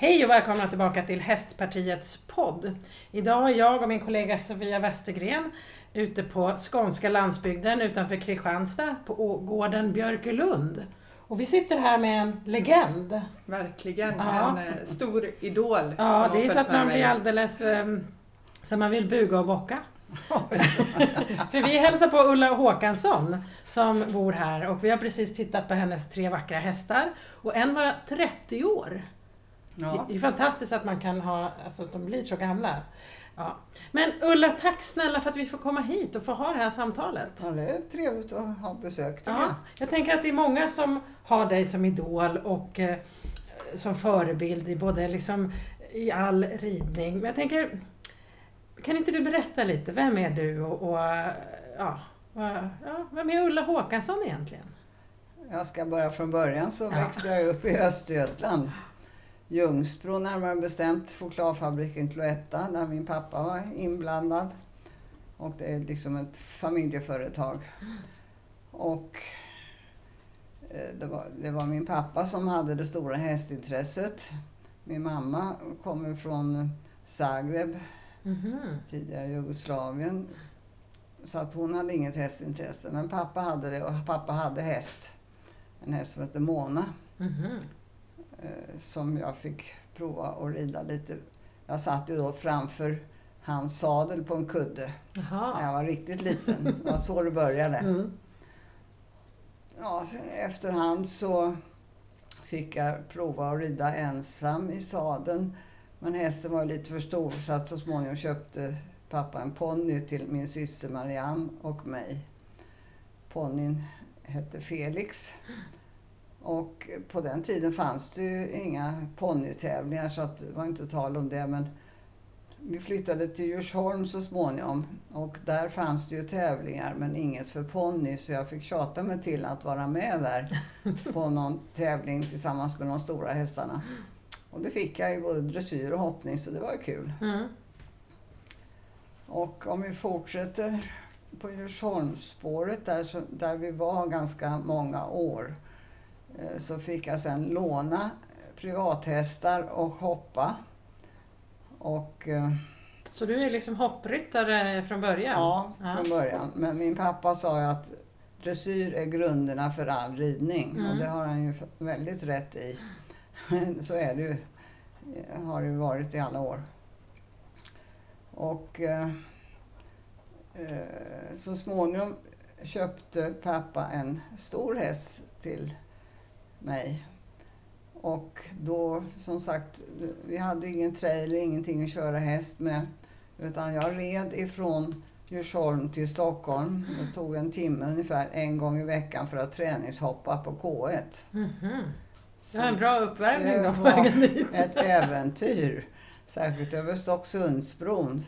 Hej och välkomna tillbaka till Hästpartiets podd. Idag är jag och min kollega Sofia Westergren ute på skånska landsbygden utanför Kristianstad på gården Björkelund. Och vi sitter här med en legend. Verkligen, ja. en eh, stor idol. Ja, det är så att man blir alldeles um, så man vill buga och bocka. För vi hälsar på Ulla Håkansson som bor här och vi har precis tittat på hennes tre vackra hästar. Och en var 30 år. Ja. Det är fantastiskt att man kan ha, alltså att de blir så gamla. Ja. Men Ulla, tack snälla för att vi får komma hit och få ha det här samtalet. Ja, det är trevligt att ha besök ja. jag. Jag tänker att det är många som har dig som idol och eh, som förebild i både liksom i all ridning. Men jag tänker, kan inte du berätta lite, vem är du och, och ja, ja, vem är Ulla Håkansson egentligen? Jag ska börja från början så växte jag upp i Östergötland. Ljungsbro närmare bestämt, chokladfabriken Cloetta där min pappa var inblandad. Och det är liksom ett familjeföretag. Och eh, det var, det var min pappa som hade det stora hästintresset. Min mamma kommer från Zagreb, mm -hmm. tidigare Jugoslavien. Så att hon hade inget hästintresse. Men pappa hade det och pappa hade häst. En häst som hette Mona. Mm -hmm som jag fick prova att rida lite. Jag satt ju då framför hans sadel på en kudde Aha. när jag var riktigt liten. Det var så det började. Mm. Ja, efterhand så fick jag prova att rida ensam i sadeln. Men hästen var lite för stor så att så småningom köpte pappa en ponny till min syster Marianne och mig. Ponnyn hette Felix. Och på den tiden fanns det ju inga ponnytävlingar så att det var inte tal om det. Men vi flyttade till Djursholm så småningom och där fanns det ju tävlingar men inget för ponny så jag fick tjata mig till att vara med där på någon tävling tillsammans med de stora hästarna. Och det fick jag i både dressyr och hoppning så det var kul. Mm. Och om vi fortsätter på Djursholmsspåret där, där vi var ganska många år så fick jag sen låna privathästar och hoppa. Och, eh, så du är liksom hoppryttare från början? Ja, från början. Men min pappa sa ju att dressyr är grunderna för all ridning mm. och det har han ju väldigt rätt i. så är det ju, har det ju varit i alla år. Och eh, eh, så småningom köpte pappa en stor häst till mig. Och då, som sagt, vi hade ingen trailer, ingenting att köra häst med. Utan jag red ifrån Djursholm till Stockholm. Det tog en timme ungefär en gång i veckan för att träningshoppa på K1. Mm -hmm. Det var en bra uppvärmning då. Det var ett äventyr. Särskilt över Stocksundsbron.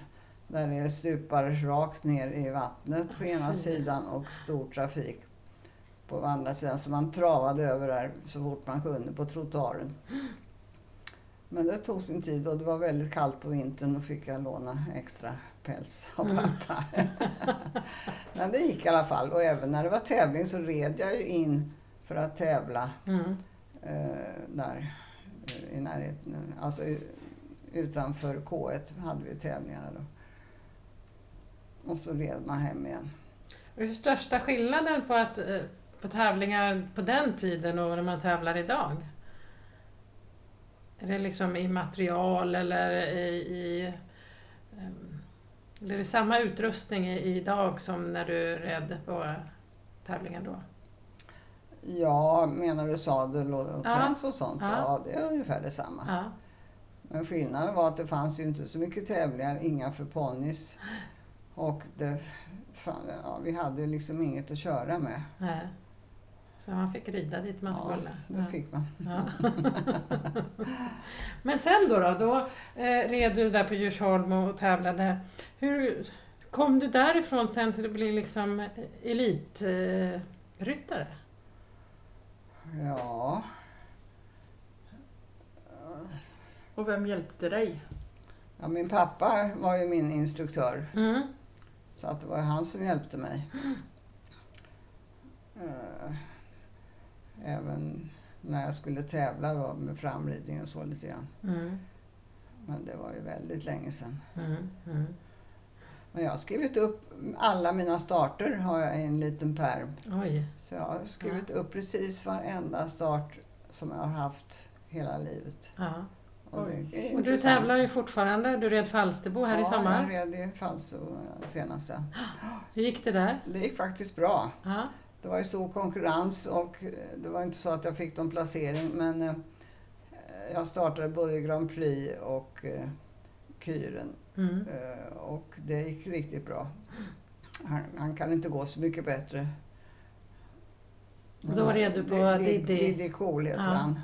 Där det stupar rakt ner i vattnet på ena sidan och stor trafik på andra sidan. Så man travade över där så fort man kunde på trottoaren. Men det tog sin tid och det var väldigt kallt på vintern och fick jag låna extra päls av mm. pappa. Men det gick i alla fall. Och även när det var tävling så red jag ju in för att tävla mm. eh, där eh, i närheten. Alltså utanför K1 hade vi tävlingarna då. Och så red man hem igen. Är det största skillnaden på att eh, på tävlingar på den tiden och när man tävlar idag? Är det liksom i material eller i, i ehm, eller är det samma utrustning idag som när du red på tävlingen då? Ja, menar du sadel och krans ja. och sånt? Ja. ja. det är ungefär detsamma. Ja. Men skillnaden var att det fanns ju inte så mycket tävlingar, inga för ponnys. Och det, fan, ja, vi hade liksom inget att köra med. Nej. Så man fick rida dit man skulle? Ja, det fick man. Ja. Men sen då? Då, då eh, red du där på Djursholm och tävlade. Hur kom du därifrån sen till att bli liksom elitryttare? Eh, ja... Och vem hjälpte dig? Ja, min pappa var ju min instruktör. Mm. Så att det var han som hjälpte mig. Mm. Även när jag skulle tävla då med framridning och så lite grann. Mm. Men det var ju väldigt länge sedan. Mm. Mm. Men jag har skrivit upp alla mina starter har jag i en liten pärm. Oj. Så jag har skrivit upp precis varenda start som jag har haft hela livet. Ja. Och, Och du tävlar ju fortfarande. Du red Falsterbo här i Ja, sommar. jag red i Falso senaste. Hur gick det där? Det gick faktiskt bra. Ja. Det var ju stor konkurrens och eh, det var inte så att jag fick någon placering men eh, jag startade både Grand Prix och eh, Kyren Mm. eh, och det gick riktigt bra. Han, han kan inte gå så mycket bättre. Och då red du på Di- Di- Diddy? Diddy Cool heter Ja. han.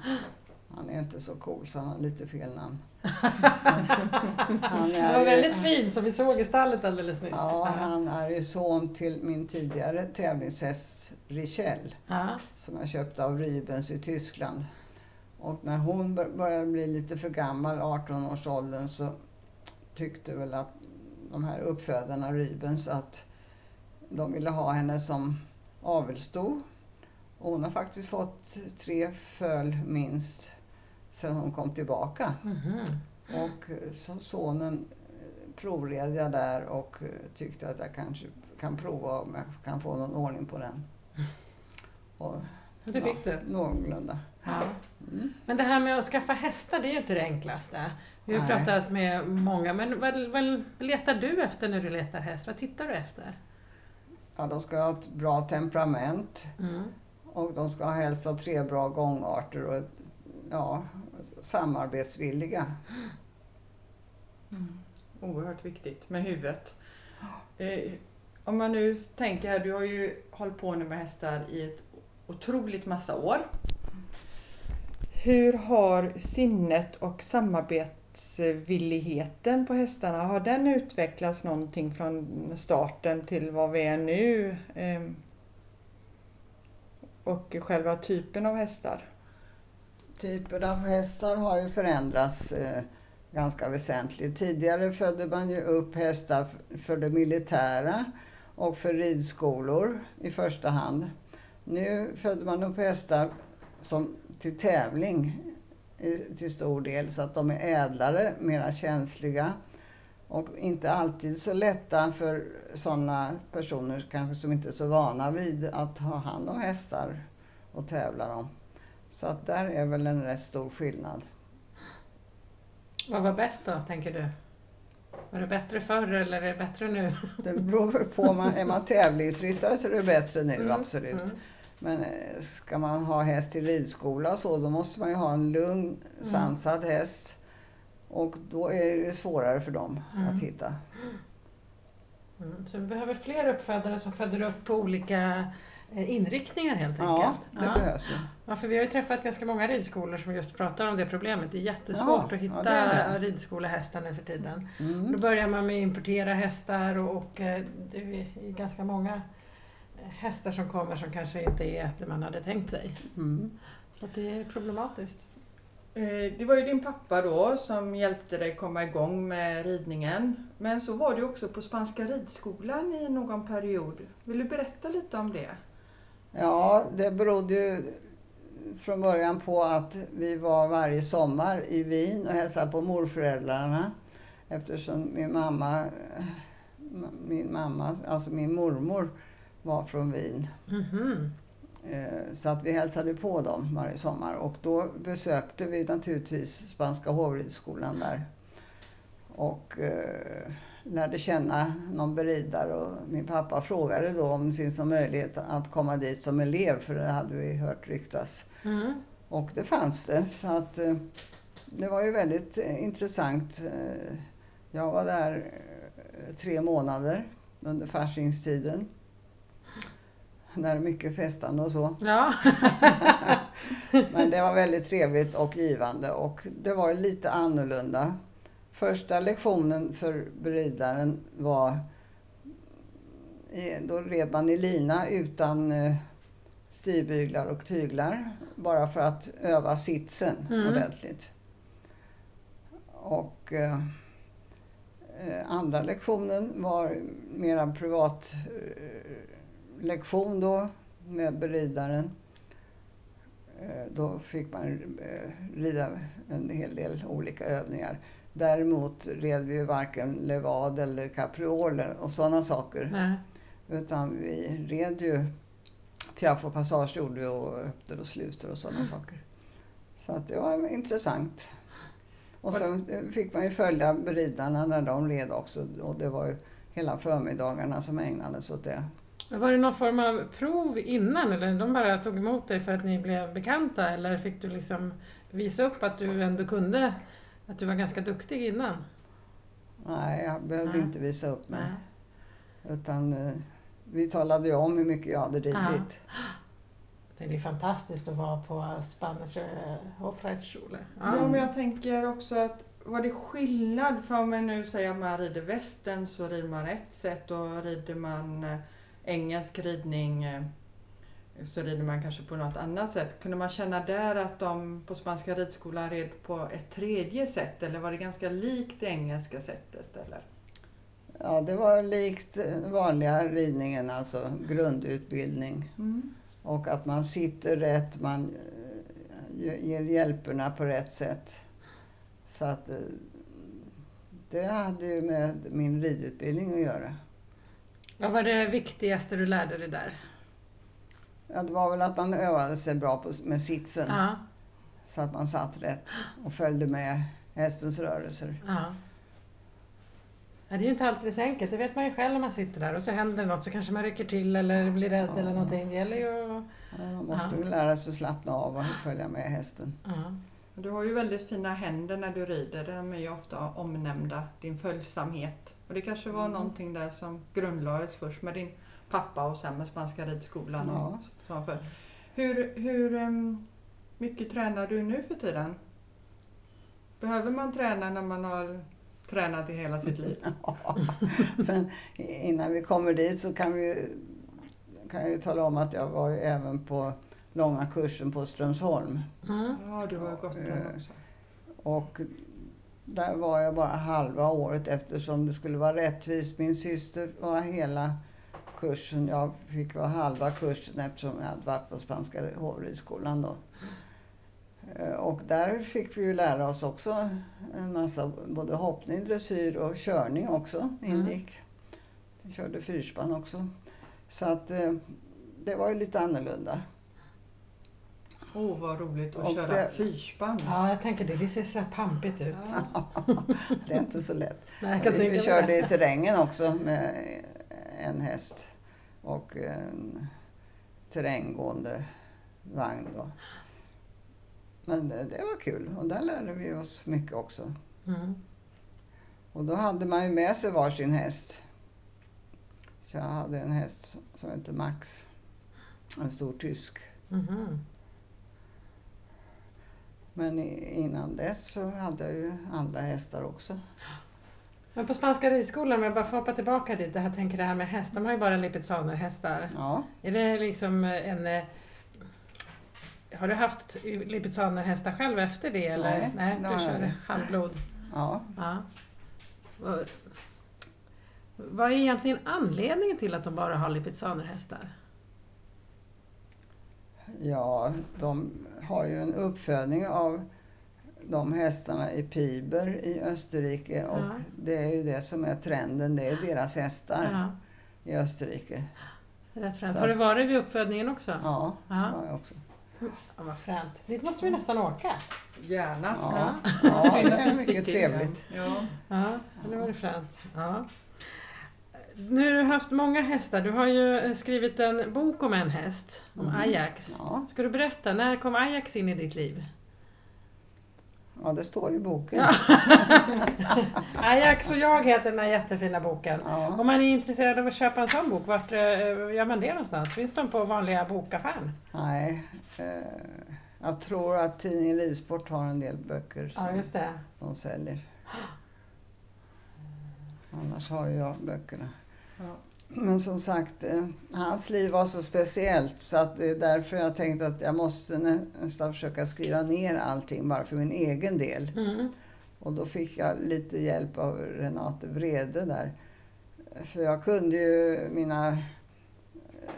Han är inte så cool så han har lite fel namn. Han Det var väldigt fin som vi såg i stallet alldeles nyss. Ja, han är ju son till min tidigare tävlingshäst Richelle Ja. som jag köpte av Rybens i Tyskland. Och när hon bör- började bli lite för gammal, 18-årsåldern, så tyckte väl att de här uppfödarna Rybens att de ville ha henne som avelsto. Och hon har faktiskt fått tre föl minst sedan hon kom tillbaka. Mhm. Och eh, så sonen eh, provred jag där och eh, tyckte att jag kanske kan prova om jag kan få någon ordning på den. Och, Det fick du. Någorlunda. Ja. Mm. Men det här med att skaffa hästar, det är ju inte det enklaste. Vi har Nej. pratat med många, men vad, vad letar du efter när du letar häst? Vad tittar du efter? Ja, de ska ha ett bra temperament Mm. och de ska ha helst ha tre bra gångarter och ja, samarbetsvilliga. Mm. Oerhört viktigt med huvudet. Eh, om man nu tänker här, du har ju hållit på nu med hästar i ett otroligt massa år. Hur har sinnet och samarbetsvilligheten på hästarna, har den utvecklats någonting från starten till vad vi är nu? Eh, och själva typen av hästar? Typer av hästar har ju förändrats eh, ganska väsentligt. Tidigare födde man ju upp hästar för det militära och för ridskolor i första hand. Nu föder man upp hästar som till tävling i, till stor del så att de är ädlare, mera känsliga och inte alltid så lätta för sådana personer kanske som inte är så vana vid att ha hand om hästar och tävla dem. Så att där är väl en rätt stor skillnad. Vad var bäst då, tänker du? Var det bättre förr eller är det bättre nu? Det beror väl på, om man, är man tävlingsryttare så är det bättre nu, Mm, absolut. mm. Men eh, ska man ha häst till ridskola och så, då måste man ju ha en lugn, sansad häst. Och då är det svårare för dem Mm. att hitta. Mm. Så vi behöver fler uppfödare som föder upp på olika inriktningar helt Ja, enkelt. det behövs ju. Ja, för vi har ju träffat ganska många ridskolor som just pratar om det problemet. Det är jättesvårt Ja, att ja, hitta det är det. ridskolehästar nu för tiden. Då Mm. börjar man med att importera hästar och, och eh, det är ganska många eh, hästar som kommer som kanske inte är det man hade tänkt sig. Mm. Så det är problematiskt. Eh, Det var ju din pappa då som hjälpte dig komma igång med ridningen. Men så var det ju också på Spanska ridskolan i någon period. Vill du berätta lite om det? Ja, det berodde ju från början på att vi var varje sommar i Wien och hälsade på morföräldrarna. Eftersom min mamma, min mamma, alltså min mormor, var från Wien. Mhm. Eh, Så att vi hälsade på dem varje sommar och då besökte vi naturligtvis Spanska hovridsskolan där. Och eh, lärde känna någon beridare och min pappa frågade då om det finns någon möjlighet att komma dit som elev för det hade vi hört ryktas. Mm. Och det fanns det. Så att eh, det var ju väldigt eh, intressant. Eh, Jag var där tre månader under faschingstiden. När mycket festande och så. Ja. Men det var väldigt trevligt och givande och det var lite annorlunda. Första lektionen för beridaren var... Då red man i lina utan eh, stigbyglar och tyglar. Bara för att öva sitsen Mm. ordentligt. Och eh, eh, andra lektionen var mera privat eh, lektion då med beridaren. Eh, Då fick man eh, rida en hel del olika övningar. Däremot red vi ju varken levad eller caprioler och sådana saker. Nej. Utan vi red ju piaff och passage gjorde vi och öppner och sluter och sådana saker. Så att det var intressant. Och sen fick man ju följa ridarna när de red också och det var ju hela förmiddagarna som ägnades åt det. Men Var det någon form av prov innan eller de bara tog emot dig för att ni blev bekanta eller fick du liksom visa upp att du ändå kunde, att du var ganska duktig innan? Nej, jag behövde Nej. inte visa upp mig. Nej. Utan eh, vi talade ju om hur mycket jag hade ridit. Det är fantastiskt att vara på Spanish Hofreitschule. Ja, men jag tänker också att var det skillnad? För om man nu säger att man rider västern så rider man ett sätt och rider man eh, engelsk ridning eh, så rider man kanske på något annat sätt. Kunde man känna där att de på Spanska ridskolan red på ett tredje sätt eller var det ganska likt det engelska sättet? Eller? Ja, det var likt den vanliga ridningen, alltså grundutbildning. Mm. Och att man sitter rätt, man eh, ger hjälperna på rätt sätt. Så att eh, det hade ju med min ridutbildning att göra. Vad var det viktigaste du lärde dig där? Ja, det var väl att man övade sig bra på, med sitsen. Ja, Så att man satt rätt och följde med hästens rörelser. ja. Ja, det är ju inte alltid så enkelt, det vet man ju själv när man sitter där och så händer något så kanske man rycker till eller blir rädd Ja. eller någonting. Det gäller ju att... Ja, Man måste Ja. ju lära sig att slappna av och följa med hästen. Ja. Du har ju väldigt fina händer när du rider. De är ju ofta omnämnda. Din följsamhet. Och det kanske var Mm. någonting där som grundlades först med din pappa och sen med Spanska ridskolan. Ja. Och så för. Hur, hur em, mycket tränar du nu för tiden? Behöver man träna när man har tränat i hela sitt liv? Men innan vi kommer dit så kan, vi, kan jag ju tala om att jag var ju även på långa kursen på Strömsholm. Mm. Ja, du har gått den Eh, också. Och där var jag bara halva året eftersom det skulle vara rättvist. Min syster var hela kursen. Jag fick vara halva kursen eftersom jag hade varit på Spanska hovridskolan då. Eh, Och där fick vi ju lära oss också en massa, både hoppning, dressyr och körning också ingick. Vi körde fyrspann också. Så att eh, det var ju lite annorlunda. Åh, oh, vad roligt att och köra det- fyrspann. ja, jag tänker det. Det ser så här pampigt ut. Det är inte så lätt. Nej, jag kan Vi, tänka vi körde i terrängen också med en häst och en terränggående vagn. Då. Men det, det var kul och där lärde vi oss mycket också. Mm. Och då hade man ju med sig varsin häst. Så jag hade en häst som hette Max. En stor tysk. Mhm. Men innan dess så hade jag ju andra hästar också. Men på Spanska ridskolan, om jag bara får hoppa tillbaka dit, det här, tänker det här med häst, de har ju bara lipizzanerhästar. Ja, Är det liksom en... eh, Har du haft lipizzanerhästar själv efter det eller? Nej, Nej du inte. halvblod. ja. Ja. Vad- Vad är egentligen anledningen till att de bara har lipizzanerhästar? Ja, de har ju en uppfödning av de hästarna i Piber i Österrike och Ja. det är ju det som är trenden. Det är deras hästar Ja, i Österrike. rätt fränt. Har du varit vid uppfödningen också? Ja, det Ja. har jag också. Ja, vad fränt. Dit måste vi nästan åka. Gärna. Ja, ja det är mycket trevligt. Ja. Ja, det var det fränt. Ja. Nu har du haft många hästar. Du har ju skrivit en bok om en häst, om Mm. Ajax. Ja, Ska du berätta, när kom Ajax in i ditt liv? Ja, det står i boken. Ja. Ajax och jag heter den här jättefina boken. Ja. Om man är intresserad av att köpa en sån bok, vart eh, gör man det någonstans? Finns de på vanliga bokaffären? Nej, eh, jag tror att tidningen Ridsport har en del böcker som Ja, just det. de säljer. Annars har jag böckerna. Ja. Men som sagt, eh, hans liv var så speciellt så att det är därför jag tänkte att jag måste nä- nästan försöka skriva ner allting bara för min egen del. Mm. Och då fick jag lite hjälp av Renate Vrede där. För jag kunde ju mina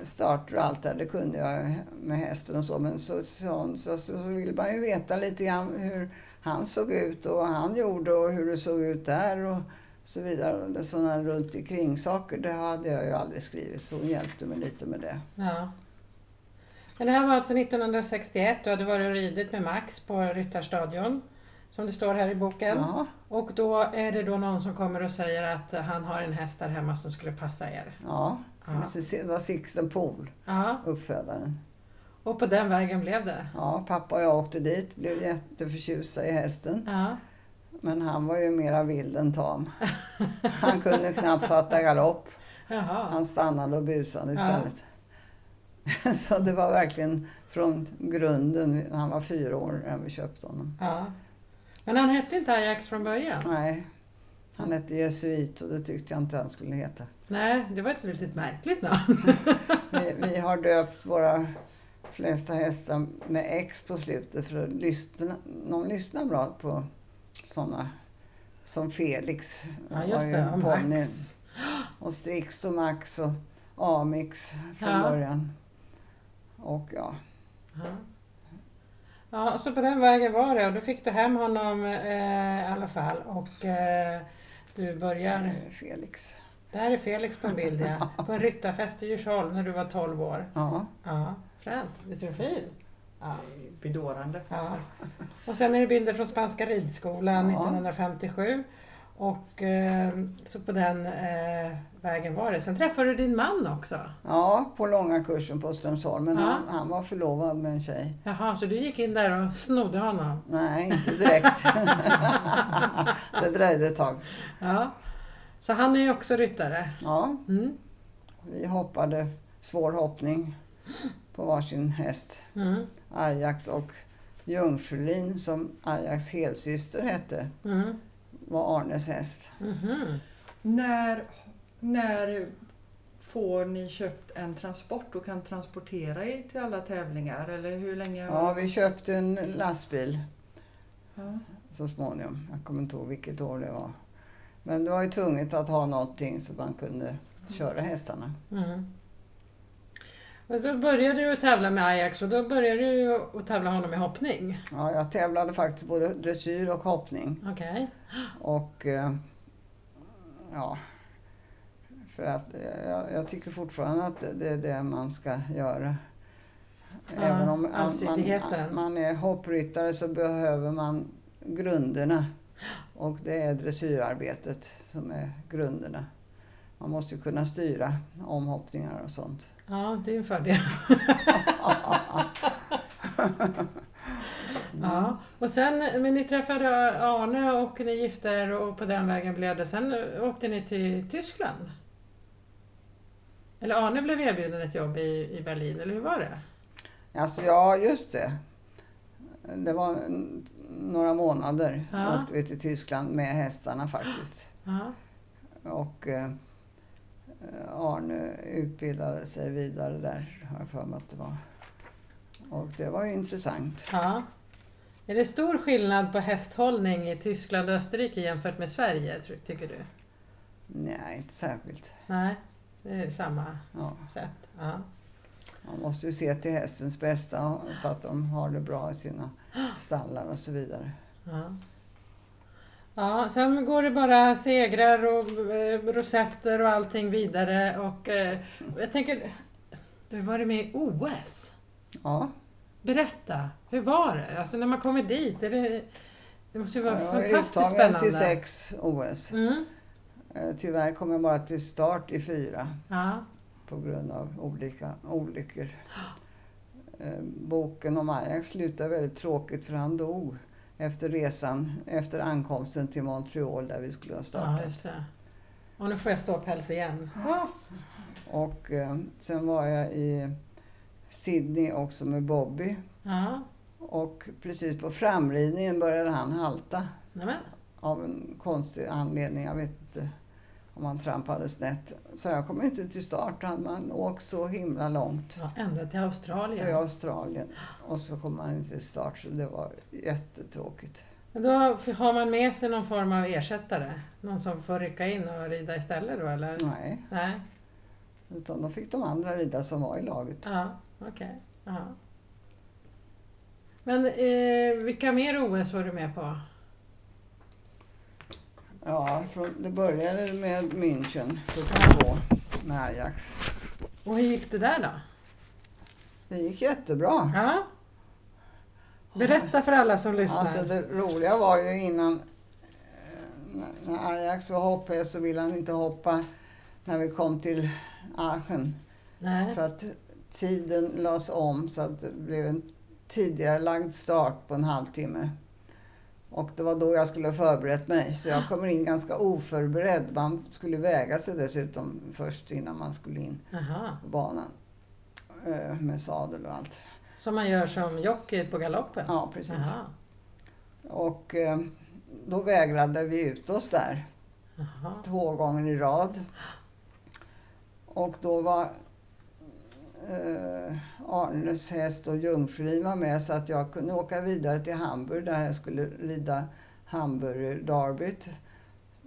starter och allt där, det kunde jag med hästen och så. Men så, så, så, så, så vill man ju veta lite grann hur han såg ut och vad han gjorde och hur det såg ut där och så vidare. Sådana runt omkring saker det hade jag ju aldrig skrivit så hon hjälpte mig lite med det. Ja. Men det här var alltså 1961, du hade varit och ridit med Max på Ryttarstadion. Som det står här i boken. Ja, Och då är det då någon som kommer och säger att han har en häst där hemma som skulle passa er. ja. Ja. Det var Sixten Pohl, Ja, uppfödaren. och på den vägen blev det. Ja, pappa och jag åkte dit, blev jätteförtjusta i hästen. Ja, Men han var ju mera vild än tam. Han kunde knappt fatta galopp. jaha. Han stannade och busade Ja. istället. Så det var verkligen från grunden. Han var fyra år när vi köpte honom. Ja. Men han hette inte Ajax från början? Nej, han hette Jesuit och det tyckte jag inte han skulle heta. Nej, det var ett litet märkligt namn. Vi, vi har döpt våra flesta hästar med X på slutet för lyssna, de lyssnar bra på sådana som Felix. Ja, just ju det. Och ponny. Max. Och Strix och Max och Amix från Ja. början. Och ja, Ja. Ja, så på den vägen var det och då fick du hem honom eh, i alla fall och eh, du börjar... eh, Felix. Där är Felix på en bild ja. På en ryttarfest i Djursholm när du var 12 år. Ja, Ja, fränt. Visst är den fin? Ja. Bedårande. ja. Och sen är det bilder från Spanska ridskolan Ja. 1957. Och eh, så på den eh, vägen var det. Sen träffade du din man också. ja, på långa kursen på Strömsholm. Men Ja. han, han var förlovad med en tjej. Jaha, så du gick in där och snodde honom? Nej, inte direkt. det dröjde ett tag. Ja. Så han är ju också ryttare. Ja, Mm. vi hoppade svår hoppning på varsin häst. Mm. Ajax och Jungfrulin, som Ajax helsyster hette, Mm. var Arnes häst. Mhm. När, när får ni köpt en transport och kan transportera er till alla tävlingar? Eller hur länge? Ja, vi köpte en lastbil Ja. så småningom. Jag kommer inte ihåg vilket år det var. Men det var ju tvunget att ha någonting så man kunde köra hästarna. Mm. Och då började du tävla med Ajax och då började du att tävla honom i hoppning. Ja, jag tävlade faktiskt både dressyr och hoppning. Okej. Och eh, ja, för att eh, jag, jag tycker fortfarande att det, är det man ska göra. Ja, Även om man, man är hoppryttare så behöver man grunderna. Och det är dressyrarbetet som är grunderna. Man måste ju kunna styra omhoppningar och sånt. Ja, det är ju en fördel. ja. Och sen, men ni träffade Arne och ni gifte er och på den vägen blev det. Sen åkte ni till Tyskland. Eller Arne blev erbjuden ett jobb i, i Berlin, eller hur var det? Alltså, ja, just det. Det var några månader Ja. åkte vi till Tyskland med hästarna faktiskt. Ja. Och eh, Arne utbildade sig vidare där, har jag för mig att det var. Och det var ju intressant. ja. Är det stor skillnad på hästhållning i Tyskland och Österrike jämfört med Sverige, ty- tycker du? Nej, inte särskilt. Nej, det är samma Ja, sätt. Ja. man måste ju se till hästens bästa så att de har det bra i sina stallar och så vidare. Ja. Ja, sen går det bara segrar och eh, rosetter och allting vidare och eh, jag tänker, du har varit med i OS. Ja, Berätta, hur var det? Alltså när man kommer dit, är det, det måste ju vara jag är fantastiskt spännande. till sex OS. Mm. Eh, Tyvärr kom jag bara till start i fyra. Ja, på grund av olika olyckor. Eh, Boken om Ajax slutar väldigt tråkigt för han dog efter resan, efter ankomsten till Montreal där vi skulle ha ja, startat. just det. Och nu får jag ståpäls igen. och eh, sen var jag i Sydney också med Bobby. Ja, Och precis på framridningen började han halta nämen. av en konstig anledning. Jag vet inte om han trampade snett. Så jag kom inte till start. Hade man åkt så himla långt. Ja, ända till Australien. till Australien. Och så kom man inte till start så det var jättetråkigt. Men då har man med sig någon form av ersättare? Någon som får rycka in och rida istället då eller? Nej, Nej. Utan då fick de andra rida som var i laget. Ja, okej. Ja. Men eh, vilka mer OS var du med på? Ja, från, det började med München 42 med Ajax. Och hur gick det där då? Det gick jättebra. Ja. Berätta för alla som lyssnar. Alltså det roliga var ju innan eh, när Ajax var hopphäst så ville han inte hoppa när vi kom till Aachen. Nej. För att tiden lades om så att det blev en tidigare lagd start på en halvtimme. Och det var då jag skulle ha förberett mig. Så jag kommer in ganska oförberedd. Man skulle väga sig dessutom först innan man skulle in Aha. på banan. Eh, Med sadel och allt. Som man gör som jockey på galoppen? Ja, precis. Jaha. Och eh, då vägrade vi ut oss där. Jaha. två gånger i rad. Och då var eh, Arnes häst och Jungfru var med så att jag kunde åka vidare till Hamburg där jag skulle rida Hamburg-derbyt.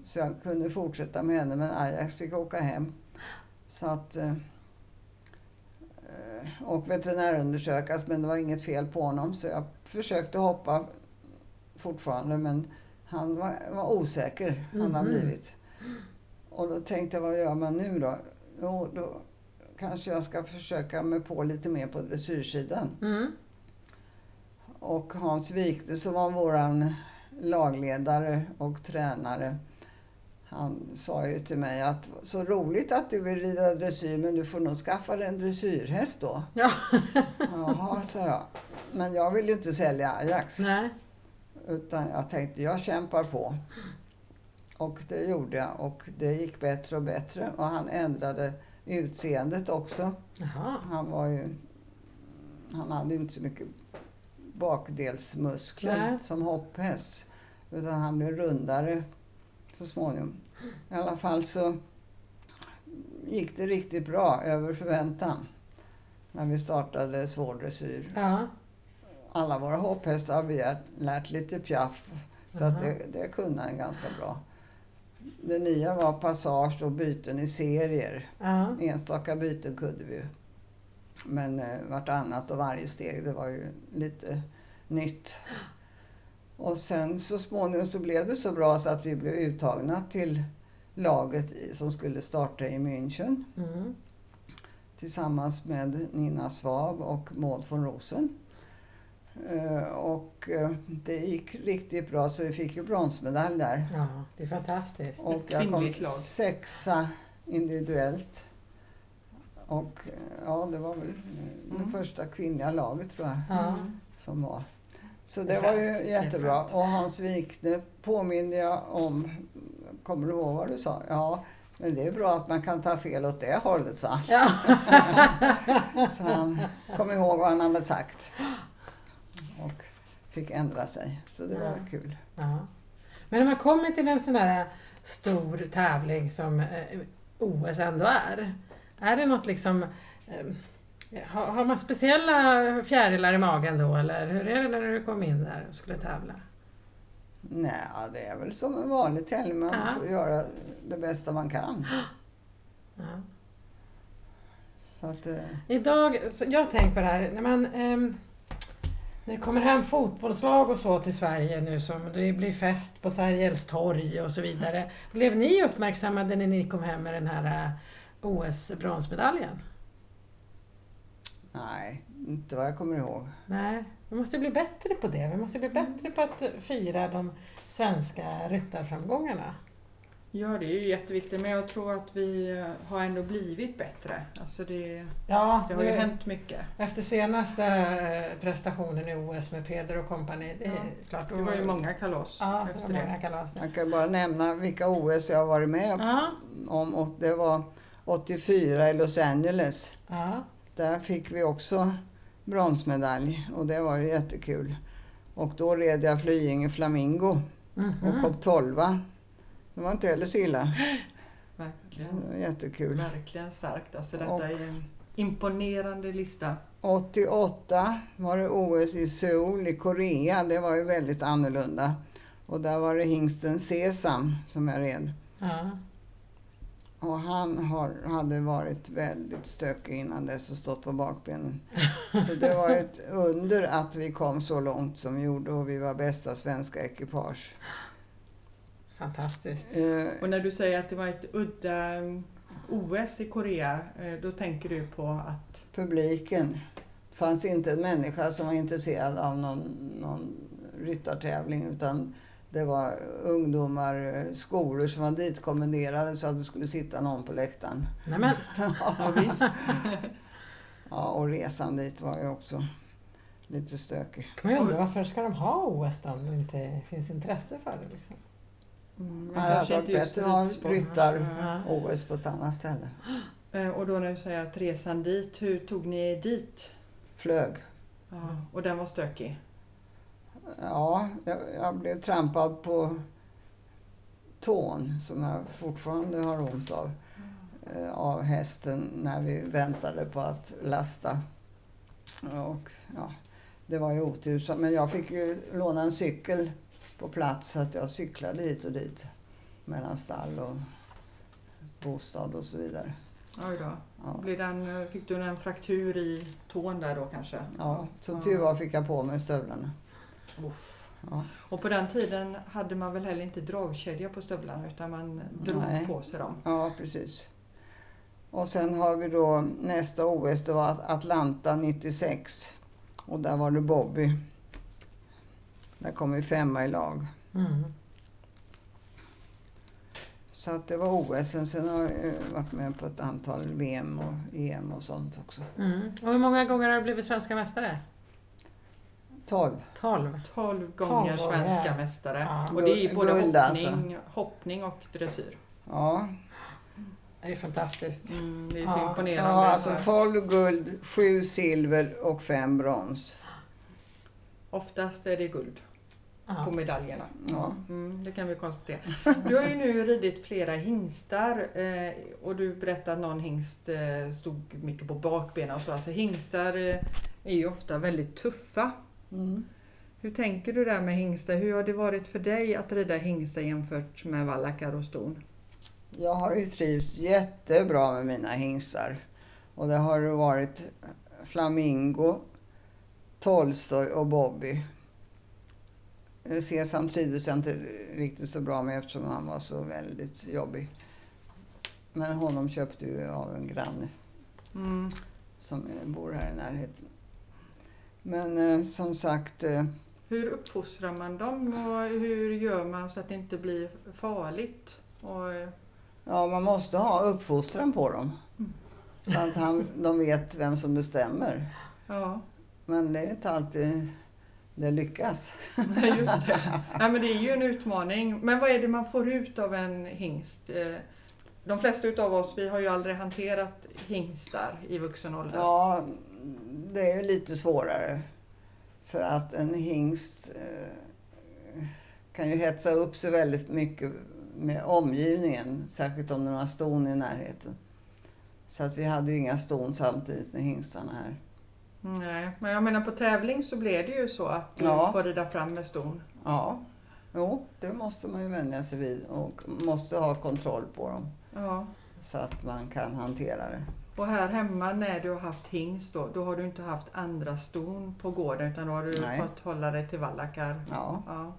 Så jag kunde fortsätta med henne men Ajax fick åka hem. Så att, eh, eh, och veterinärundersökas men det var inget fel på honom så jag försökte hoppa fortfarande men han var, var osäker, han har Mhm. blivit. Och då tänkte jag, vad gör man nu då? Jo, då kanske jag ska försöka mig på lite mer på dressyrsidan. Mm. Och Hans Wikte som var våran lagledare och tränare. Han sa ju till mig att så roligt att du vill rida dressyr men du får nog skaffa dig en dressyrhäst då. Ja. Jaha, sa jag. Men jag vill ju inte sälja Ajax. Nej. Utan jag tänkte, jag kämpar på. Och det gjorde jag och det gick bättre och bättre. Och han ändrade utseendet också. Jaha. Han var ju... Han hade inte så mycket bakdelsmuskler Nej. som hopphäst. Utan han blev rundare så småningom. I alla fall så gick det riktigt bra, över förväntan. När vi startade svår dressyr. Ja. Alla våra hopphästar har vi lärt lite piaff. Så att Aha. det, det kunde han ganska bra. Det nya var passage och byten i serier. Ja. Enstaka byten kunde vi ju. Men eh, vartannat och varje steg, det var ju lite nytt. Och sen så småningom så blev det så bra så att vi blev uttagna till laget som skulle starta i München Mm. tillsammans med Nina Svab och Maud von Rosen. Eh, och eh, det gick riktigt bra så vi fick ju bronsmedalj där. ja, det är fantastiskt. Och jag kom sexa individuellt. Och eh, ja, det var väl eh, det Mm. första kvinnliga laget tror jag Ja. Mm. som var. Så Det var ju jättebra. Och Hans Wikne påminde jag om. Kommer du ihåg vad du sa? Ja, men det är bra att man kan ta fel åt det hållet, sa han. Ja. Så han kom ihåg vad han hade sagt. Och fick ändra sig. Så det var Ja. kul. ja. Men när man kommer till en sån här stor tävling som eh, OS ändå är. Är det något liksom... Eh, har, man speciella fjärilar i magen då eller hur är det när du kom in där och skulle tävla? Nej, det är väl som en vanlig tävling. Man Ja. får göra det bästa man kan. Ja. Att, eh, Idag, så jag tänkt på det här, när man ehm, när det kommer hem fotbollslag och så till Sverige nu som det blir fest på Sergels torg och så vidare. Blev ni uppmärksammade när ni kom hem med den här eh, OS-bronsmedaljen? nej, inte vad jag kommer ihåg. Nej, vi måste bli bättre på det. Vi måste bli bättre på att fira de svenska ryttarframgångarna. Ja, det är ju jätteviktigt men jag tror att vi eh, har ändå blivit bättre. Alltså det, Ja, det har ju hänt mycket. Efter senaste eh, prestationen i OS med Peder och kompani, det är Ja. klart. Det var ju många kalas ja, det efter det. många kalas. Jag kan bara nämna vilka OS jag har varit med Ja, om. Och det var 84 i Los Angeles. ja. Där fick vi också bronsmedalj och det var ju jättekul. Och då red jag Flyinge Flamingo och Mhm. kom tolva. Det var inte heller så illa. Verkligen. jättekul. Verkligen starkt. Alltså detta Och- är en imponerande lista. 88 var det OS i Seoul i Korea. Det var ju väldigt annorlunda. Och där var det hingsten Sesam som jag red. Ja. Och han har, hade varit väldigt stökig innan dess och stått på bakbenen. Så det var ett under att vi kom så långt som vi gjorde och vi var bästa svenska ekipage. Fantastiskt. Eh, Och när du säger att det var ett udda mm, OS i Korea, eh, då tänker du på att publiken. Det fanns inte en människa som var intresserad av någon, någon ryttartävling utan det var ungdomar, eh, skolor som var ditkommenderade så att det skulle sitta någon på läktaren. Nej, men, ja, visst. Ja, och resan dit var ju också lite stökig. kan man ju undra varför ska de ha OS då om det inte finns intresse för det? Liksom? Mm, hade varit inte bättre att ha ridsport. ryttar Ja. OS på ett annat ställe. Eh, Och då när du säger att resan dit, hur tog ni er dit? Flög. Ja, och den var stökig? Ja, jag, jag blev trampad på tån som jag fortfarande har ont av. eh, Av hästen när vi väntade på att lasta. Och, ja, det var ju otur. Så- Men jag fick ju låna en cykel på plats så att jag cyklade hit och dit. Mellan stall och bostad och så vidare. Oj då. Ja, Blir den, fick du en fraktur i tån där då kanske? ja så tur var fick jag på mig stövlarna. Uff. Ja. Och på den tiden hade man väl heller inte dragkedja på stövlarna utan man drog Nej. på sig dem. Ja, precis. Och sen har vi då nästa OS, det var Atlanta 96. Och där var det Bobby. Där kom vi femma i lag. Mm. Så att det var OS. Sen- har jag varit med på ett antal VM och EM och sånt också. Mm. Och hur många gånger har du blivit svenska mästare? 12. 12. 12 gånger gånger. svenska mästare. Ja. Och det är ju både Guld alltså. hoppning, hoppning och dressyr. Ja, Det är fantastiskt. Mm, det är så Ja. imponerande. ja alltså 12 guld, 7 silver och 5 brons. Oftast är det guld på medaljerna. Ja. Mm, det kan vi konstatera. Du har ju nu ridit flera hingstar eh, och du berättade att någon hingst eh, stod mycket på bakbenen och så. Alltså hingstar eh, är ju ofta väldigt tuffa. Mm. Hur tänker du där med hingstar? Hur har det varit för dig att rida hingstar jämfört med vallackar och ston? Jag har ju trivts jättebra med mina hingstar. Och det har varit Flamingo, Tolstoj och Bobby. Eh, Sesam trivdes jag inte riktigt så bra med eftersom han var så väldigt jobbig. Men honom köpte vi av en granne Mm. som bor här i närheten. Men eh, som sagt, eh, Hur uppfostrar man dem och hur gör man så att det inte blir farligt? Och, eh, ja, man måste ha uppfostran på dem. Mm. Så att han, de vet vem som bestämmer. ja, Men det är inte alltid det lyckas. just det. Nej, men det är ju en utmaning. Men vad är det man får ut av en hingst? Eh, De flesta utav oss, vi har ju aldrig hanterat hingstar i vuxen ålder. Ja, det är lite svårare. För att en hingst eh, kan ju hetsa upp sig väldigt mycket med omgivningen. Särskilt om den har ston i närheten. Så att vi hade ju inga ston samtidigt med hingstarna här. Nej, men jag menar på tävling så blir det ju så att du Ja. får rida fram med ston. Ja, jo, det måste man ju vänja sig vid och måste ha kontroll på dem. Ja. Så att man kan hantera det. Och här hemma när du har haft hingst då, då har du inte haft andra ston på gården utan då har du Nej. fått hålla dig till vallackar. Ja, Ja.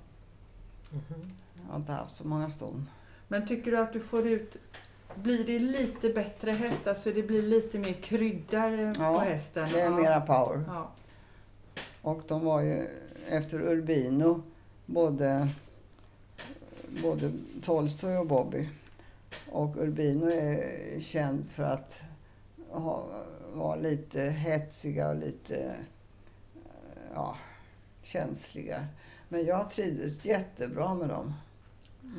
Mhm. jag har inte haft så många ston. Men tycker du att du får ut, blir det lite bättre hästar så det blir lite mer krydda eh, Ja, på hästen? Det är mera power. Ja. Och de var ju efter Urbino, både, både Tolstoj och Bobby. Och Urbino är känd för att ha, vara lite hetsiga och lite eh, ja, känsliga. Men jag trivdes jättebra med dem.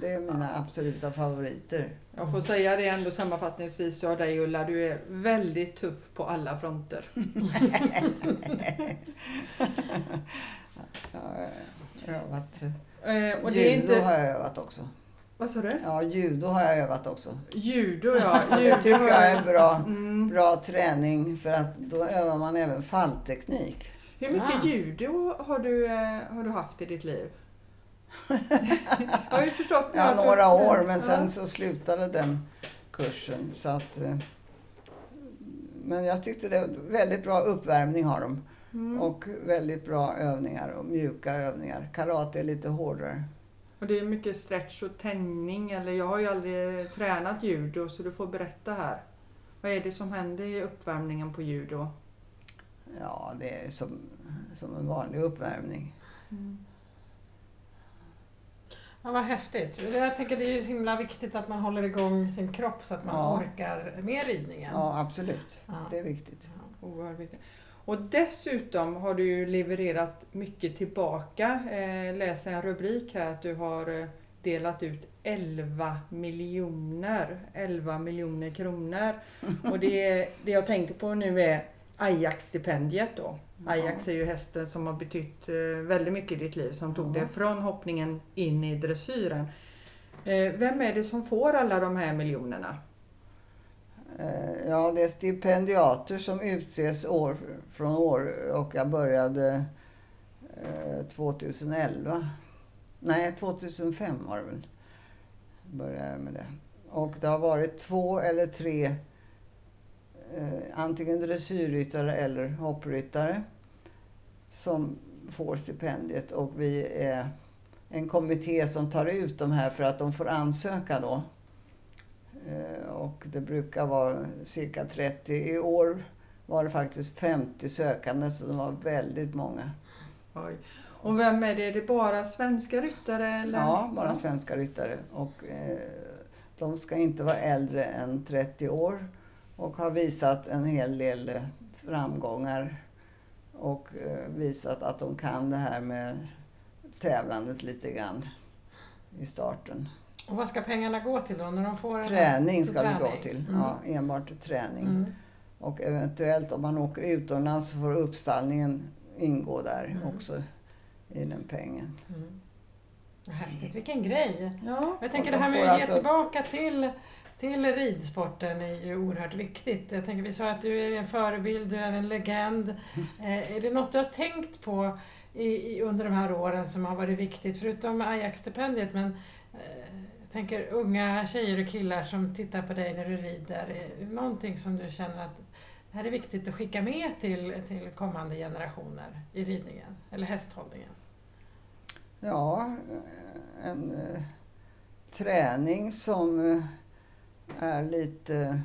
Det är mina absoluta favoriter. Jag får säga det ändå sammanfattningsvis av dig Ulla, du är väldigt tuff på alla fronter. Jag har övat. Eh, och det är Judo inte... har jag övat också. Vad sa du? Ja, judo har jag övat också. Judo ja. Det Judo tycker har jag är bra, Mm. bra träning för att då övar man även fallteknik. Hur mycket Ah. judo har du, eh, har du haft i ditt liv? jag har ju förstått nu Ja, några år men sen så slutade den kursen. Så att, eh, men jag tyckte det var väldigt bra uppvärmning har de. Mm. Och väldigt bra övningar och mjuka övningar. Karate är lite hårdare. Och det är mycket stretch och tänjning. Eller jag har ju aldrig tränat judo så du får berätta här. Vad är det som händer i uppvärmningen på judo? Ja, det är som, som en vanlig uppvärmning. Ja, vad häftigt. Jag tänker det är ju så himla viktigt att man håller igång sin kropp så att man Ja. orkar med ridningen. Ja, absolut. Ja. Det är viktigt. Oerhört viktigt. Och dessutom har du ju levererat mycket tillbaka. Eh, läser en rubrik här att du har eh, delat ut 11 miljoner. 11 miljoner kronor. Och det, det jag tänker på nu är Ajax-stipendiet då. Ajax är ju hästen som har betytt eh, väldigt mycket i ditt liv. Som tog Ja. det från hoppningen in i dressyren. Eh, vem är det som får alla de här miljonerna? Eh, Ja, det är stipendiater som utses år från år och jag började eh, 2011. Nej, 2005 var det väl. Började jag med det. Och det har varit två eller tre eh, antingen dressyrryttare eller hoppryttare som får stipendiet och vi är en kommitté som tar ut de här för att de får ansöka då. Eh, Och det brukar vara cirka 30. I år var det faktiskt 50 sökande så det var väldigt många. Oj. Och vem är det? Är det bara svenska ryttare? Eller? Ja, bara svenska ryttare. Och eh, de ska inte vara äldre än 30 år och har visat en hel del framgångar och eh, visat att de kan det här med tävlandet lite grann i starten. Och vad ska pengarna gå till då? När de får Träning ska det träning? gå till. Mm. Ja, enbart träning. Mm. Och eventuellt om man åker utomlands så får uppstallningen ingå där Mm. också i den pengen. Mm. Häftigt, vilken grej! Ja. Jag tänker det de här med att ge alltså- tillbaka till, till ridsporten är ju oerhört viktigt. Jag tänker, vi sa att du är en förebild, du är en legend. Eh, är det något du har tänkt på i, i, under de här åren som har varit viktigt, förutom Ajax-stipendiet, men eh, jag tänker unga tjejer och killar som tittar på dig när du rider. Är det någonting som du känner att det här är viktigt att skicka med till, till kommande generationer i ridningen eller hästhållningen? Ja, en eh, träning som eh, är lite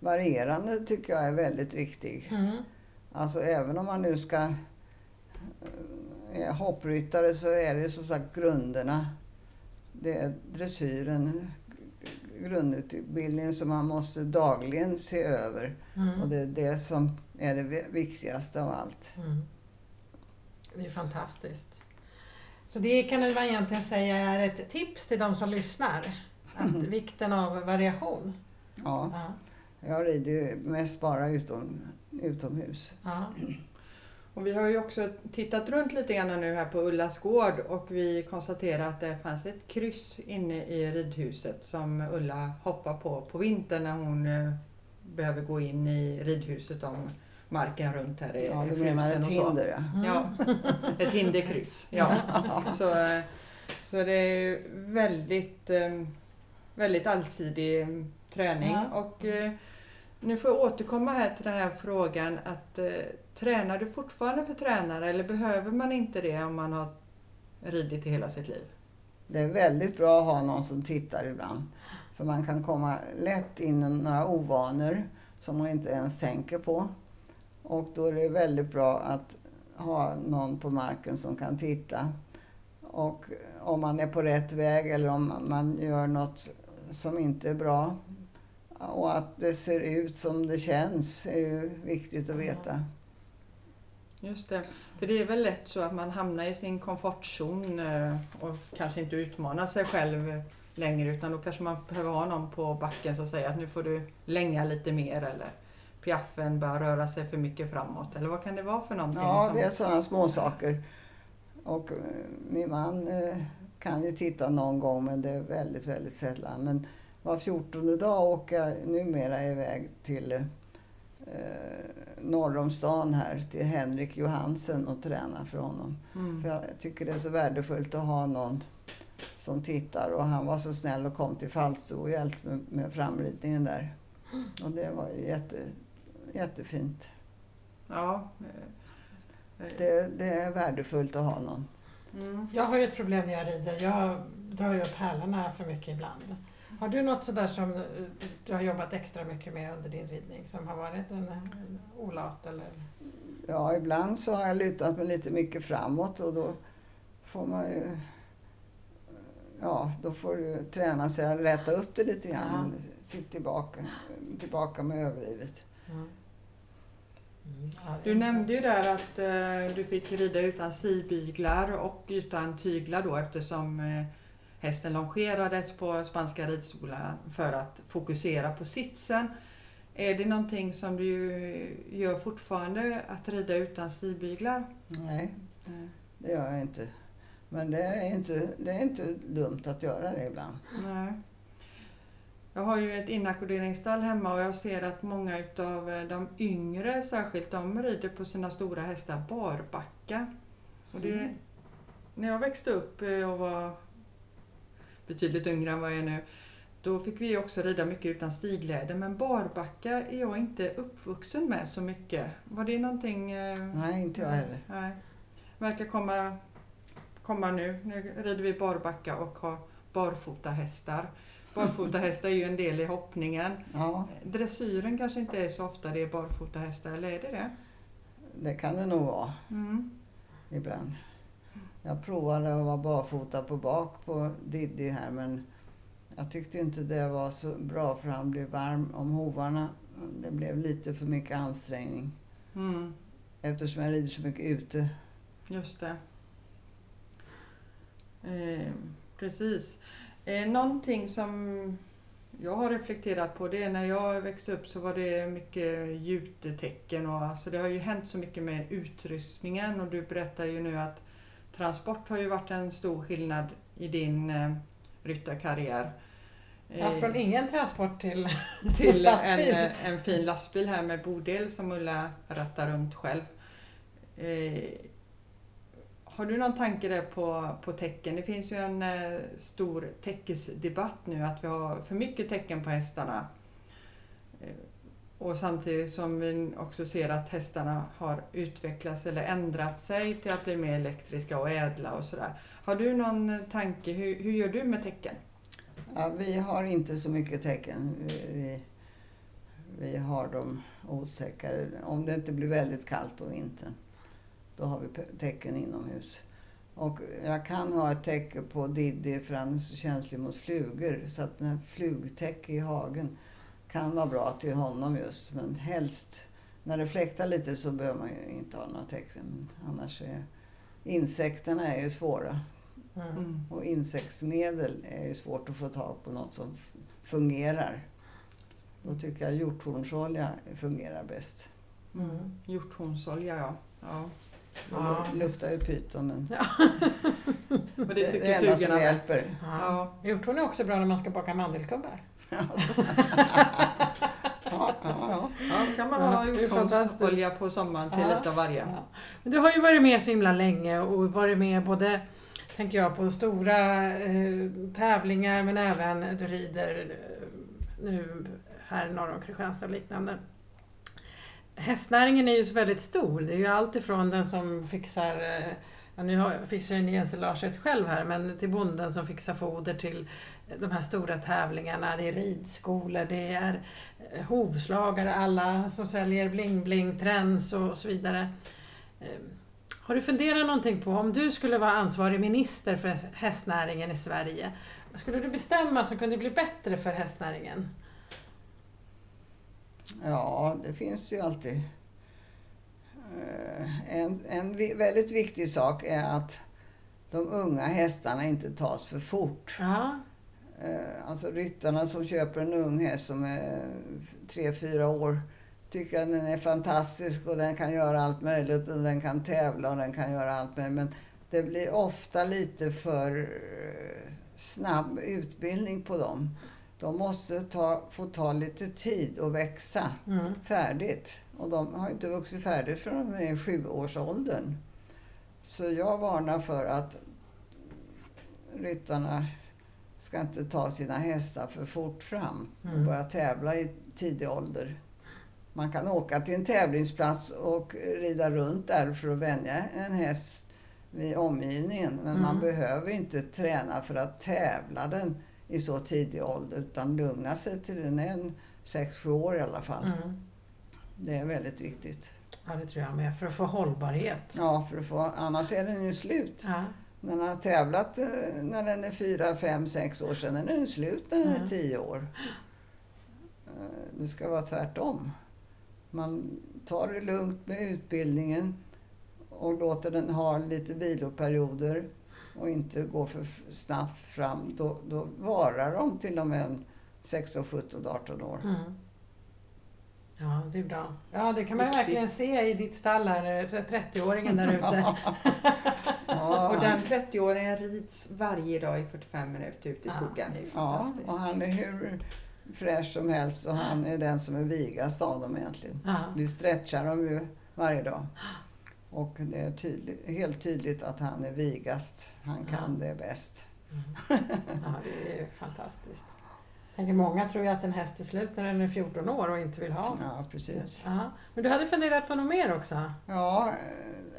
varierande tycker jag är väldigt viktig. Mm. Alltså även om man nu ska eh, är hoppryttare så är det som sagt grunderna. Det är dressyren, grundutbildningen som man måste dagligen se över. Mm. Och det är det som är det vi- viktigaste av allt. Mm. Det är fantastiskt. Så det kan man egentligen säga är ett tips till de som lyssnar. Att vikten av variation. Ja, Ja, jag rider ju mest bara utom, utomhus. ja. Och vi har ju också tittat runt lite grann nu här på Ullas gård och vi konstaterar att det fanns ett kryss inne i ridhuset som Ulla hoppar på på vintern när hon eh, behöver gå in i ridhuset om marken runt här är, Ja, frusen ett och så. hinder ja. Mm. Ja, ett hinderkryss. Ja. Så, eh, så det är ju väldigt, eh, väldigt allsidig träning. Ja. Och eh, nu får jag återkomma här till den här frågan att eh, tränar du fortfarande för tränare eller behöver man inte det om man har ridit i hela sitt liv? Det är väldigt bra att ha någon som tittar ibland. För man kan komma lätt in i några ovanor som man inte ens tänker på. Och då är det väldigt bra att ha någon på marken som kan titta. Och om man är på rätt väg eller om man gör något som inte är bra. Och att det ser ut som det känns är ju viktigt att veta. Just det. För det är väl lätt så att man hamnar i sin komfortzon eh, och kanske inte utmanar sig själv längre utan då kanske man behöver ha någon på backen som säger att nu får du länga lite mer eller piaffen börjar röra sig för mycket framåt eller vad kan det vara för någonting? Ja, det är sådana små saker. Och eh, min man eh, kan ju titta någon gång men det är väldigt, väldigt sällan. Men var fjortonde dag åker jag numera iväg till eh, norr om stan här till Henrik Johansen och tränar för honom. Mm. För jag tycker det är så värdefullt att ha någon som tittar och han var så snäll och kom till Falsterbo och hjälpte med, med framridningen där. Och det var jätte, jättefint. Ja. Det, det är värdefullt att ha någon. Mm. Jag har ju ett problem när jag rider. Jag drar ju upp hälarna för mycket ibland. Har du något sådär som du har jobbat extra mycket med under din ridning som har varit en, en olat eller? Ja, ibland så har jag lutat mig lite mycket framåt och då får man ju... Ja, då får du träna sig att rätta upp det lite grann. Ja. Sitt tillbaka, tillbaka med överlivet. Mm. Du nämnde ju där att eh, du fick rida utan sidbyglar och utan tyglar då eftersom eh, hästen longerades på spanska ridskolan för att fokusera på sitsen. Är det någonting som du gör fortfarande, att rida utan stigbyglar? Nej, det gör jag inte. Men det är inte, det är inte dumt att göra det ibland. Nej. Jag har ju ett inackorderingsstall hemma och jag ser att många utav eh, de yngre särskilt, de rider på sina stora hästar barbacka. Och det, mm. När jag växte upp eh, och var betydligt yngre än vad jag är nu, då fick vi också rida mycket utan stigläder men barbacka är jag inte uppvuxen med så mycket. Var det någonting? Eh, nej, inte jag heller. Nej. Verkar komma, komma nu. Nu rider vi barbacka och har barfota hästar. Barfota hästar är ju en del i hoppningen. Ja. Dressyren kanske inte är så ofta det är barfota hästar, eller är det det? Det kan det nog vara. Mm. Ibland. Jag provade att vara barfota på bak på Diddy här men jag tyckte inte det var så bra för han blev varm om hovarna. Det blev lite för mycket ansträngning. Mm. Eftersom jag rider så mycket ute. Just det. Eh, precis. Eh, någonting som jag har reflekterat på det är när jag växte upp så var det mycket jutetecken och alltså det har ju hänt så mycket med utrustningen och du berättar ju nu att transport har ju varit en stor skillnad i din eh, ryttarkarriär. Ja, från eh, ingen transport till, till en, eh, en fin lastbil här med bodel som Ulla rattar runt själv. Eh, har du någon tanke där på, på tecken? Det finns ju en eh, stor täckesdebatt nu att vi har för mycket tecken på hästarna. Eh, och samtidigt som vi också ser att hästarna har utvecklats eller ändrat sig till att bli mer elektriska och ädla och sådär. Har du någon tanke, hur, hur gör du med tecken? Ja, vi har inte så mycket tecken. Vi, vi, vi har dem otäckare. Om det inte blir väldigt kallt på vintern, då har vi tecken inomhus. Och jag kan ha ett täcke på Diddy för han är så känslig mot flugor. Så att den här flugtäcke i hagen kan vara bra till honom just. Men helst, när det fläktar lite så behöver man ju inte ha några tecken. Annars är insekterna är ju svåra. Mm. Och insektsmedel är ju svårt att få tag på något som fungerar. Då tycker jag hjorthornsolja fungerar bäst. Mm. Hjorthornsolja, ja. ja. Ja, det luktar ju pyton men ja. det, det, det är enda som hjälper. Ja. Hjorthorn är också bra när man ska baka mandelkubbar. Alltså. ja, ja, ja. kan man ha hjorthornsolja på sommaren till lite av varje. Men du har ju varit med så himla länge och varit med både tänker jag på stora eh, tävlingar men även du rider nu här norr om Kristianstad och liknande. Hästnäringen är ju så väldigt stor. Det är ju allt ifrån den som fixar eh, Ja, nu fixar ju Jens Larset själv här, men till bonden som fixar foder till de här stora tävlingarna. Det är ridskolor, det är eh, hovslagare, alla som säljer bling-bling, trends och så vidare. Ehm, har du funderat någonting på om du skulle vara ansvarig minister för hästnäringen i Sverige, vad skulle du bestämma som kunde bli bättre för hästnäringen? Ja, det finns ju alltid. Eh, en, en väldigt viktig sak är att de unga hästarna inte tas för fort. Aha. Eh, alltså ryttarna som köper en ung häst som är tre fyra år tycker att den är fantastisk och den kan göra allt möjligt och den kan tävla och den kan göra allt möjligt. Men det blir ofta lite för eh, snabb utbildning på dem. De måste ta, få ta lite tid att växa mm. färdigt. Och de har inte vuxit färdigt förrän de är sjuårsåldern. Så jag varnar för att ryttarna ska inte ta sina hästar för fort fram och Mm. börja tävla i tidig ålder. Man kan åka till en tävlingsplats och rida runt där för att vänja en häst vid omgivningen. Men man Mm. behöver inte träna för att tävla den i så tidig ålder utan lugna sig till den är en 6-7 år i alla fall. Mm. Det är väldigt viktigt. Ja, det tror jag med. För att få hållbarhet. Ja, för att få, annars är den ju slut. Ja. När den har tävlat eh, när den är 4, 5, 6 år sedan är den slut när den är Mm. 10 år. Eh, Det ska vara tvärtom. Man tar det lugnt med utbildningen och låter den ha lite viloperioder och inte gå för snabbt fram. Då, då varar de till och med en 16, 17, 18 år. Mm. Ja, det är bra. Ja, det kan man verkligen se i ditt stall här, eh, 30-åringen där ute. Ja, Och den 30-åringen rids varje dag i 45 minuter ut i Ja, skogen. det är Ja, fantastiskt. och han är hur fräsch som helst och han är den som är vigast av dem egentligen. Ja. Vi stretchar dem ju varje dag. Och det är tydligt, helt tydligt att han är vigast. Han kan det bäst. Ja, det är ju fantastiskt. Tänker, många tror ju att en häst är slut när den är 14 år och inte vill ha. Ja, precis. Ja. Men du hade funderat på något mer också? Ja,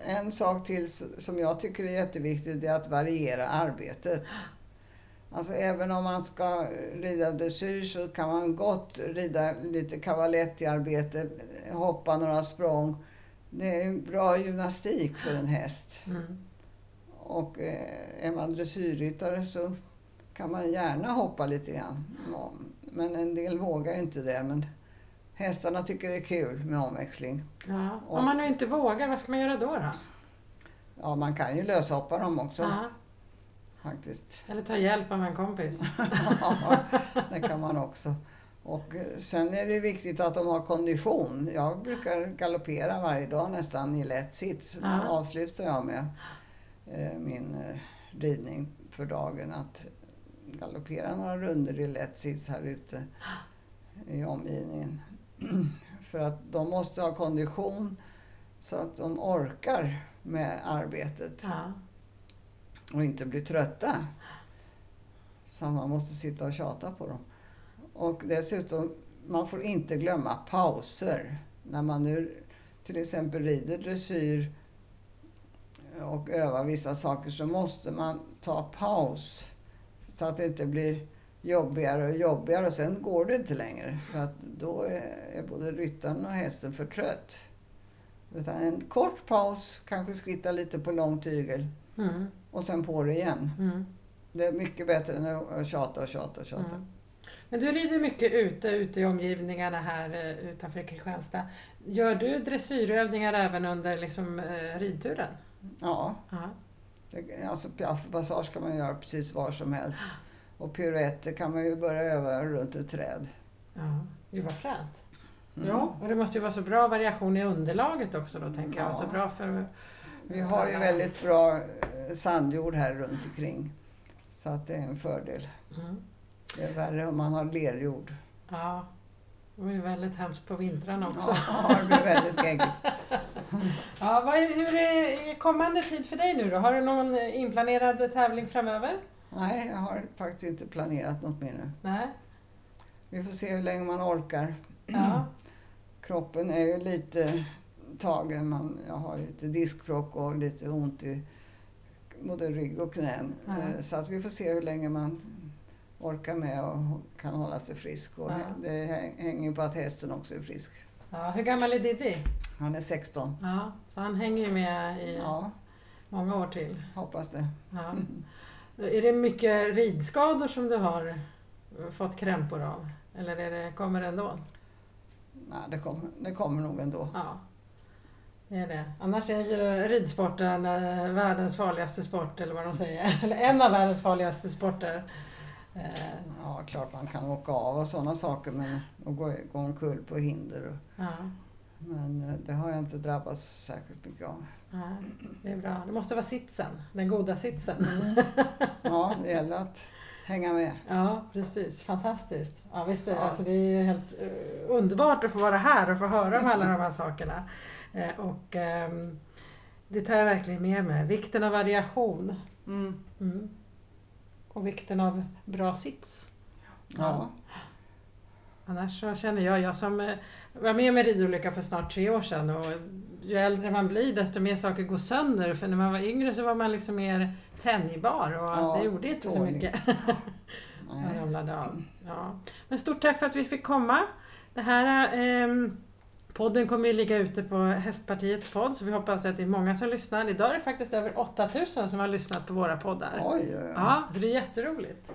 en sak till som jag tycker är jätteviktigt är att variera arbetet. Alltså även om man ska rida dressyr så kan man gott rida lite cavaletti-arbete, hoppa några språng. Det är bra gymnastik för en häst. Mm. Och eh, är man dressyrryttare så kan man gärna hoppa lite grann. Men en del vågar ju inte det. Men hästarna tycker det är kul med omväxling. Ja. Och- Om man nu inte vågar, vad ska man göra då? då? Ja, man kan ju löshoppa dem också Ja. faktiskt. Eller ta hjälp av en kompis? Ja, det kan man också. Och eh, sen är det viktigt att de har kondition. Jag brukar galoppera varje dag nästan i lätt sits. Ja. Då avslutar jag med eh, min eh, ridning för dagen. Att galoppera några runder i lätt sits här ute i omgivningen. för att de måste ha kondition så att de orkar med arbetet Ja. och inte blir trötta. Så man måste sitta och tjata på dem. Och dessutom, man får inte glömma pauser. När man nu till exempel rider dressyr och övar vissa saker så måste man ta paus. Så att det inte blir jobbigare och jobbigare och sen går det inte längre. För att då är både ryttaren och hästen för trött. Utan en kort paus, kanske skritta lite på lång tygel Mm. och sen på det igen. Mm. Det är mycket bättre än att tjata och tjata och tjata. Mm. Men du rider mycket ute, ute i omgivningarna här eh, utanför Kristianstad. Gör du dressyrövningar även under liksom, eh, ridturen? Ja, Ja. det, alltså piaff och passage kan man göra precis var som helst. Och piruetter kan man ju börja öva runt ett träd. ja. Gud vad fränt. Mm. Ja. Och det måste ju vara så bra variation i underlaget också då tänker jag. Ja. Så bra för... Vi har ju väldigt bra eh, sandjord här runt omkring. Så att det är en fördel. Mm. Det är värre om man har lerjord. Ja. Det ju väldigt hemskt på vintrarna också. Ja, det blir väldigt geggigt. Ja, vad hur är kommande tid för dig nu då? Har du någon inplanerad tävling framöver? Nej, jag har faktiskt inte planerat något mer nu. Nej? Vi får se hur länge man orkar. Ja. Kroppen är ju lite tagen. Man, jag har lite diskbråck och lite ont i både rygg och knän. Ja. Eh, Så att vi får se hur länge man orkar med och kan hålla sig frisk. Och Ja. Det häng- hänger på att hästen också är frisk. ja. Hur gammal är Diddy? Han är 16. Ja, så han hänger ju med i Ja, många år till. hoppas det. Ja. Är det mycket ridskador som du har fått krämpor av? Eller är det, kommer det ändå? Nej, det kommer, det kommer nog ändå. Ja, det är det. Annars är ju ridsporten eh, världens farligaste sport, eller vad de säger. Eller en av världens farligaste sporter. Eh, Ja, klart man kan åka av och sådana saker men och gå, gå omkull på hinder. Och, ja, men eh, det har jag inte drabbats särskilt mycket av. ja, det är bra. Det måste vara sitsen, den goda sitsen. Ja, det gäller att hänga med. Ja, precis. Fantastiskt. Ja, visst, Ja. Alltså, det är helt eh, underbart att få vara här och få höra om alla de här sakerna. Och ehm, det tar jag verkligen med mig. Vikten av variation. Mm. Mm. Och vikten av bra sits. Ja. Annars så känner jag, jag som eh, var med om en ridolycka för snart tre år sedan och ju äldre man blir desto mer saker går sönder. För när man var yngre så var man liksom mer tänjbar och Ja, det gjorde inte så mycket. Jag ramlade av. Ja. Men stort tack för att vi fick komma. Det här ehm, podden kommer ju ligga ute på Hästpartiets podd så vi hoppas att det är många som lyssnar. Idag är det faktiskt över 8000 som har lyssnat på våra poddar. Oj, oj. Ja, så det är jätteroligt.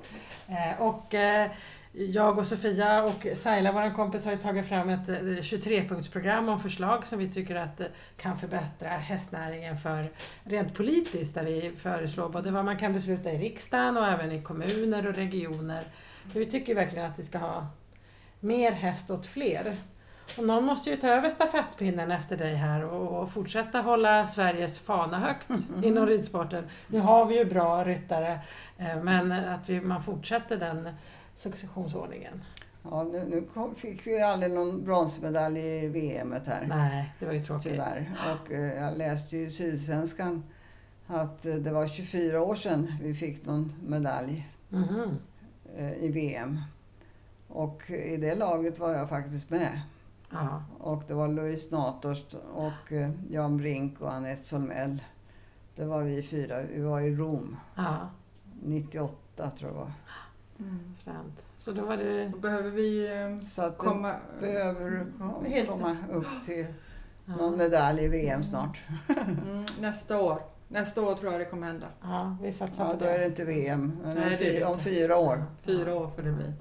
Eh, och eh, jag och Sofia och Saila, vår kompis, har ju tagit fram ett eh, 23-punktsprogram om förslag som vi tycker att eh, kan förbättra hästnäringen för rent politiskt. Där vi föreslår både vad man kan besluta i riksdagen och även i kommuner och regioner. Vi tycker verkligen att vi ska ha mer häst åt fler. Och någon måste ju ta över stafettpinnen efter dig här och, och fortsätta hålla Sveriges fana högt inom ridsporten. Nu har vi ju bra ryttare eh, men att vi, man fortsätter den successionsordningen. Ja, nu, nu kom, fick vi aldrig någon bronsmedalj i VM här. Nej, det var ju tråkigt. Tyvärr. Och eh, jag läste ju i Sydsvenskan att eh, det var 24 år sedan vi fick någon medalj Mhm. eh, i VM. Och i det laget var jag faktiskt med. Ja. Och det var Louise Natorst och eh, Jan Brink och Anette Solmell. Det var vi fyra. Vi var i Rom ja, 98 tror jag det var. Mm. fränt. Så då var det... Då behöver vi eh, Så att det komma... behöver kom- Helt- komma upp till Ja, någon medalj i VM snart. Mm, nästa år. Nästa år tror jag det kommer hända. ja vi satsar Ja, på då är det inte VM. Men om, Nej, det är fy, det om fyra år. Fyra år får det bli.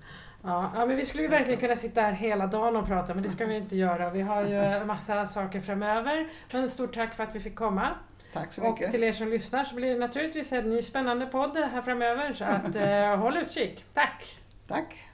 Ja, ja, men vi skulle ju verkligen kunna sitta här hela dagen och prata men det ska vi inte göra. Vi har ju en massa saker framöver. Men stort tack för att vi fick komma. Tack så Och mycket. till er som lyssnar så blir det naturligtvis en ny spännande podd här framöver så att eh, håll utkik. Tack! Tack.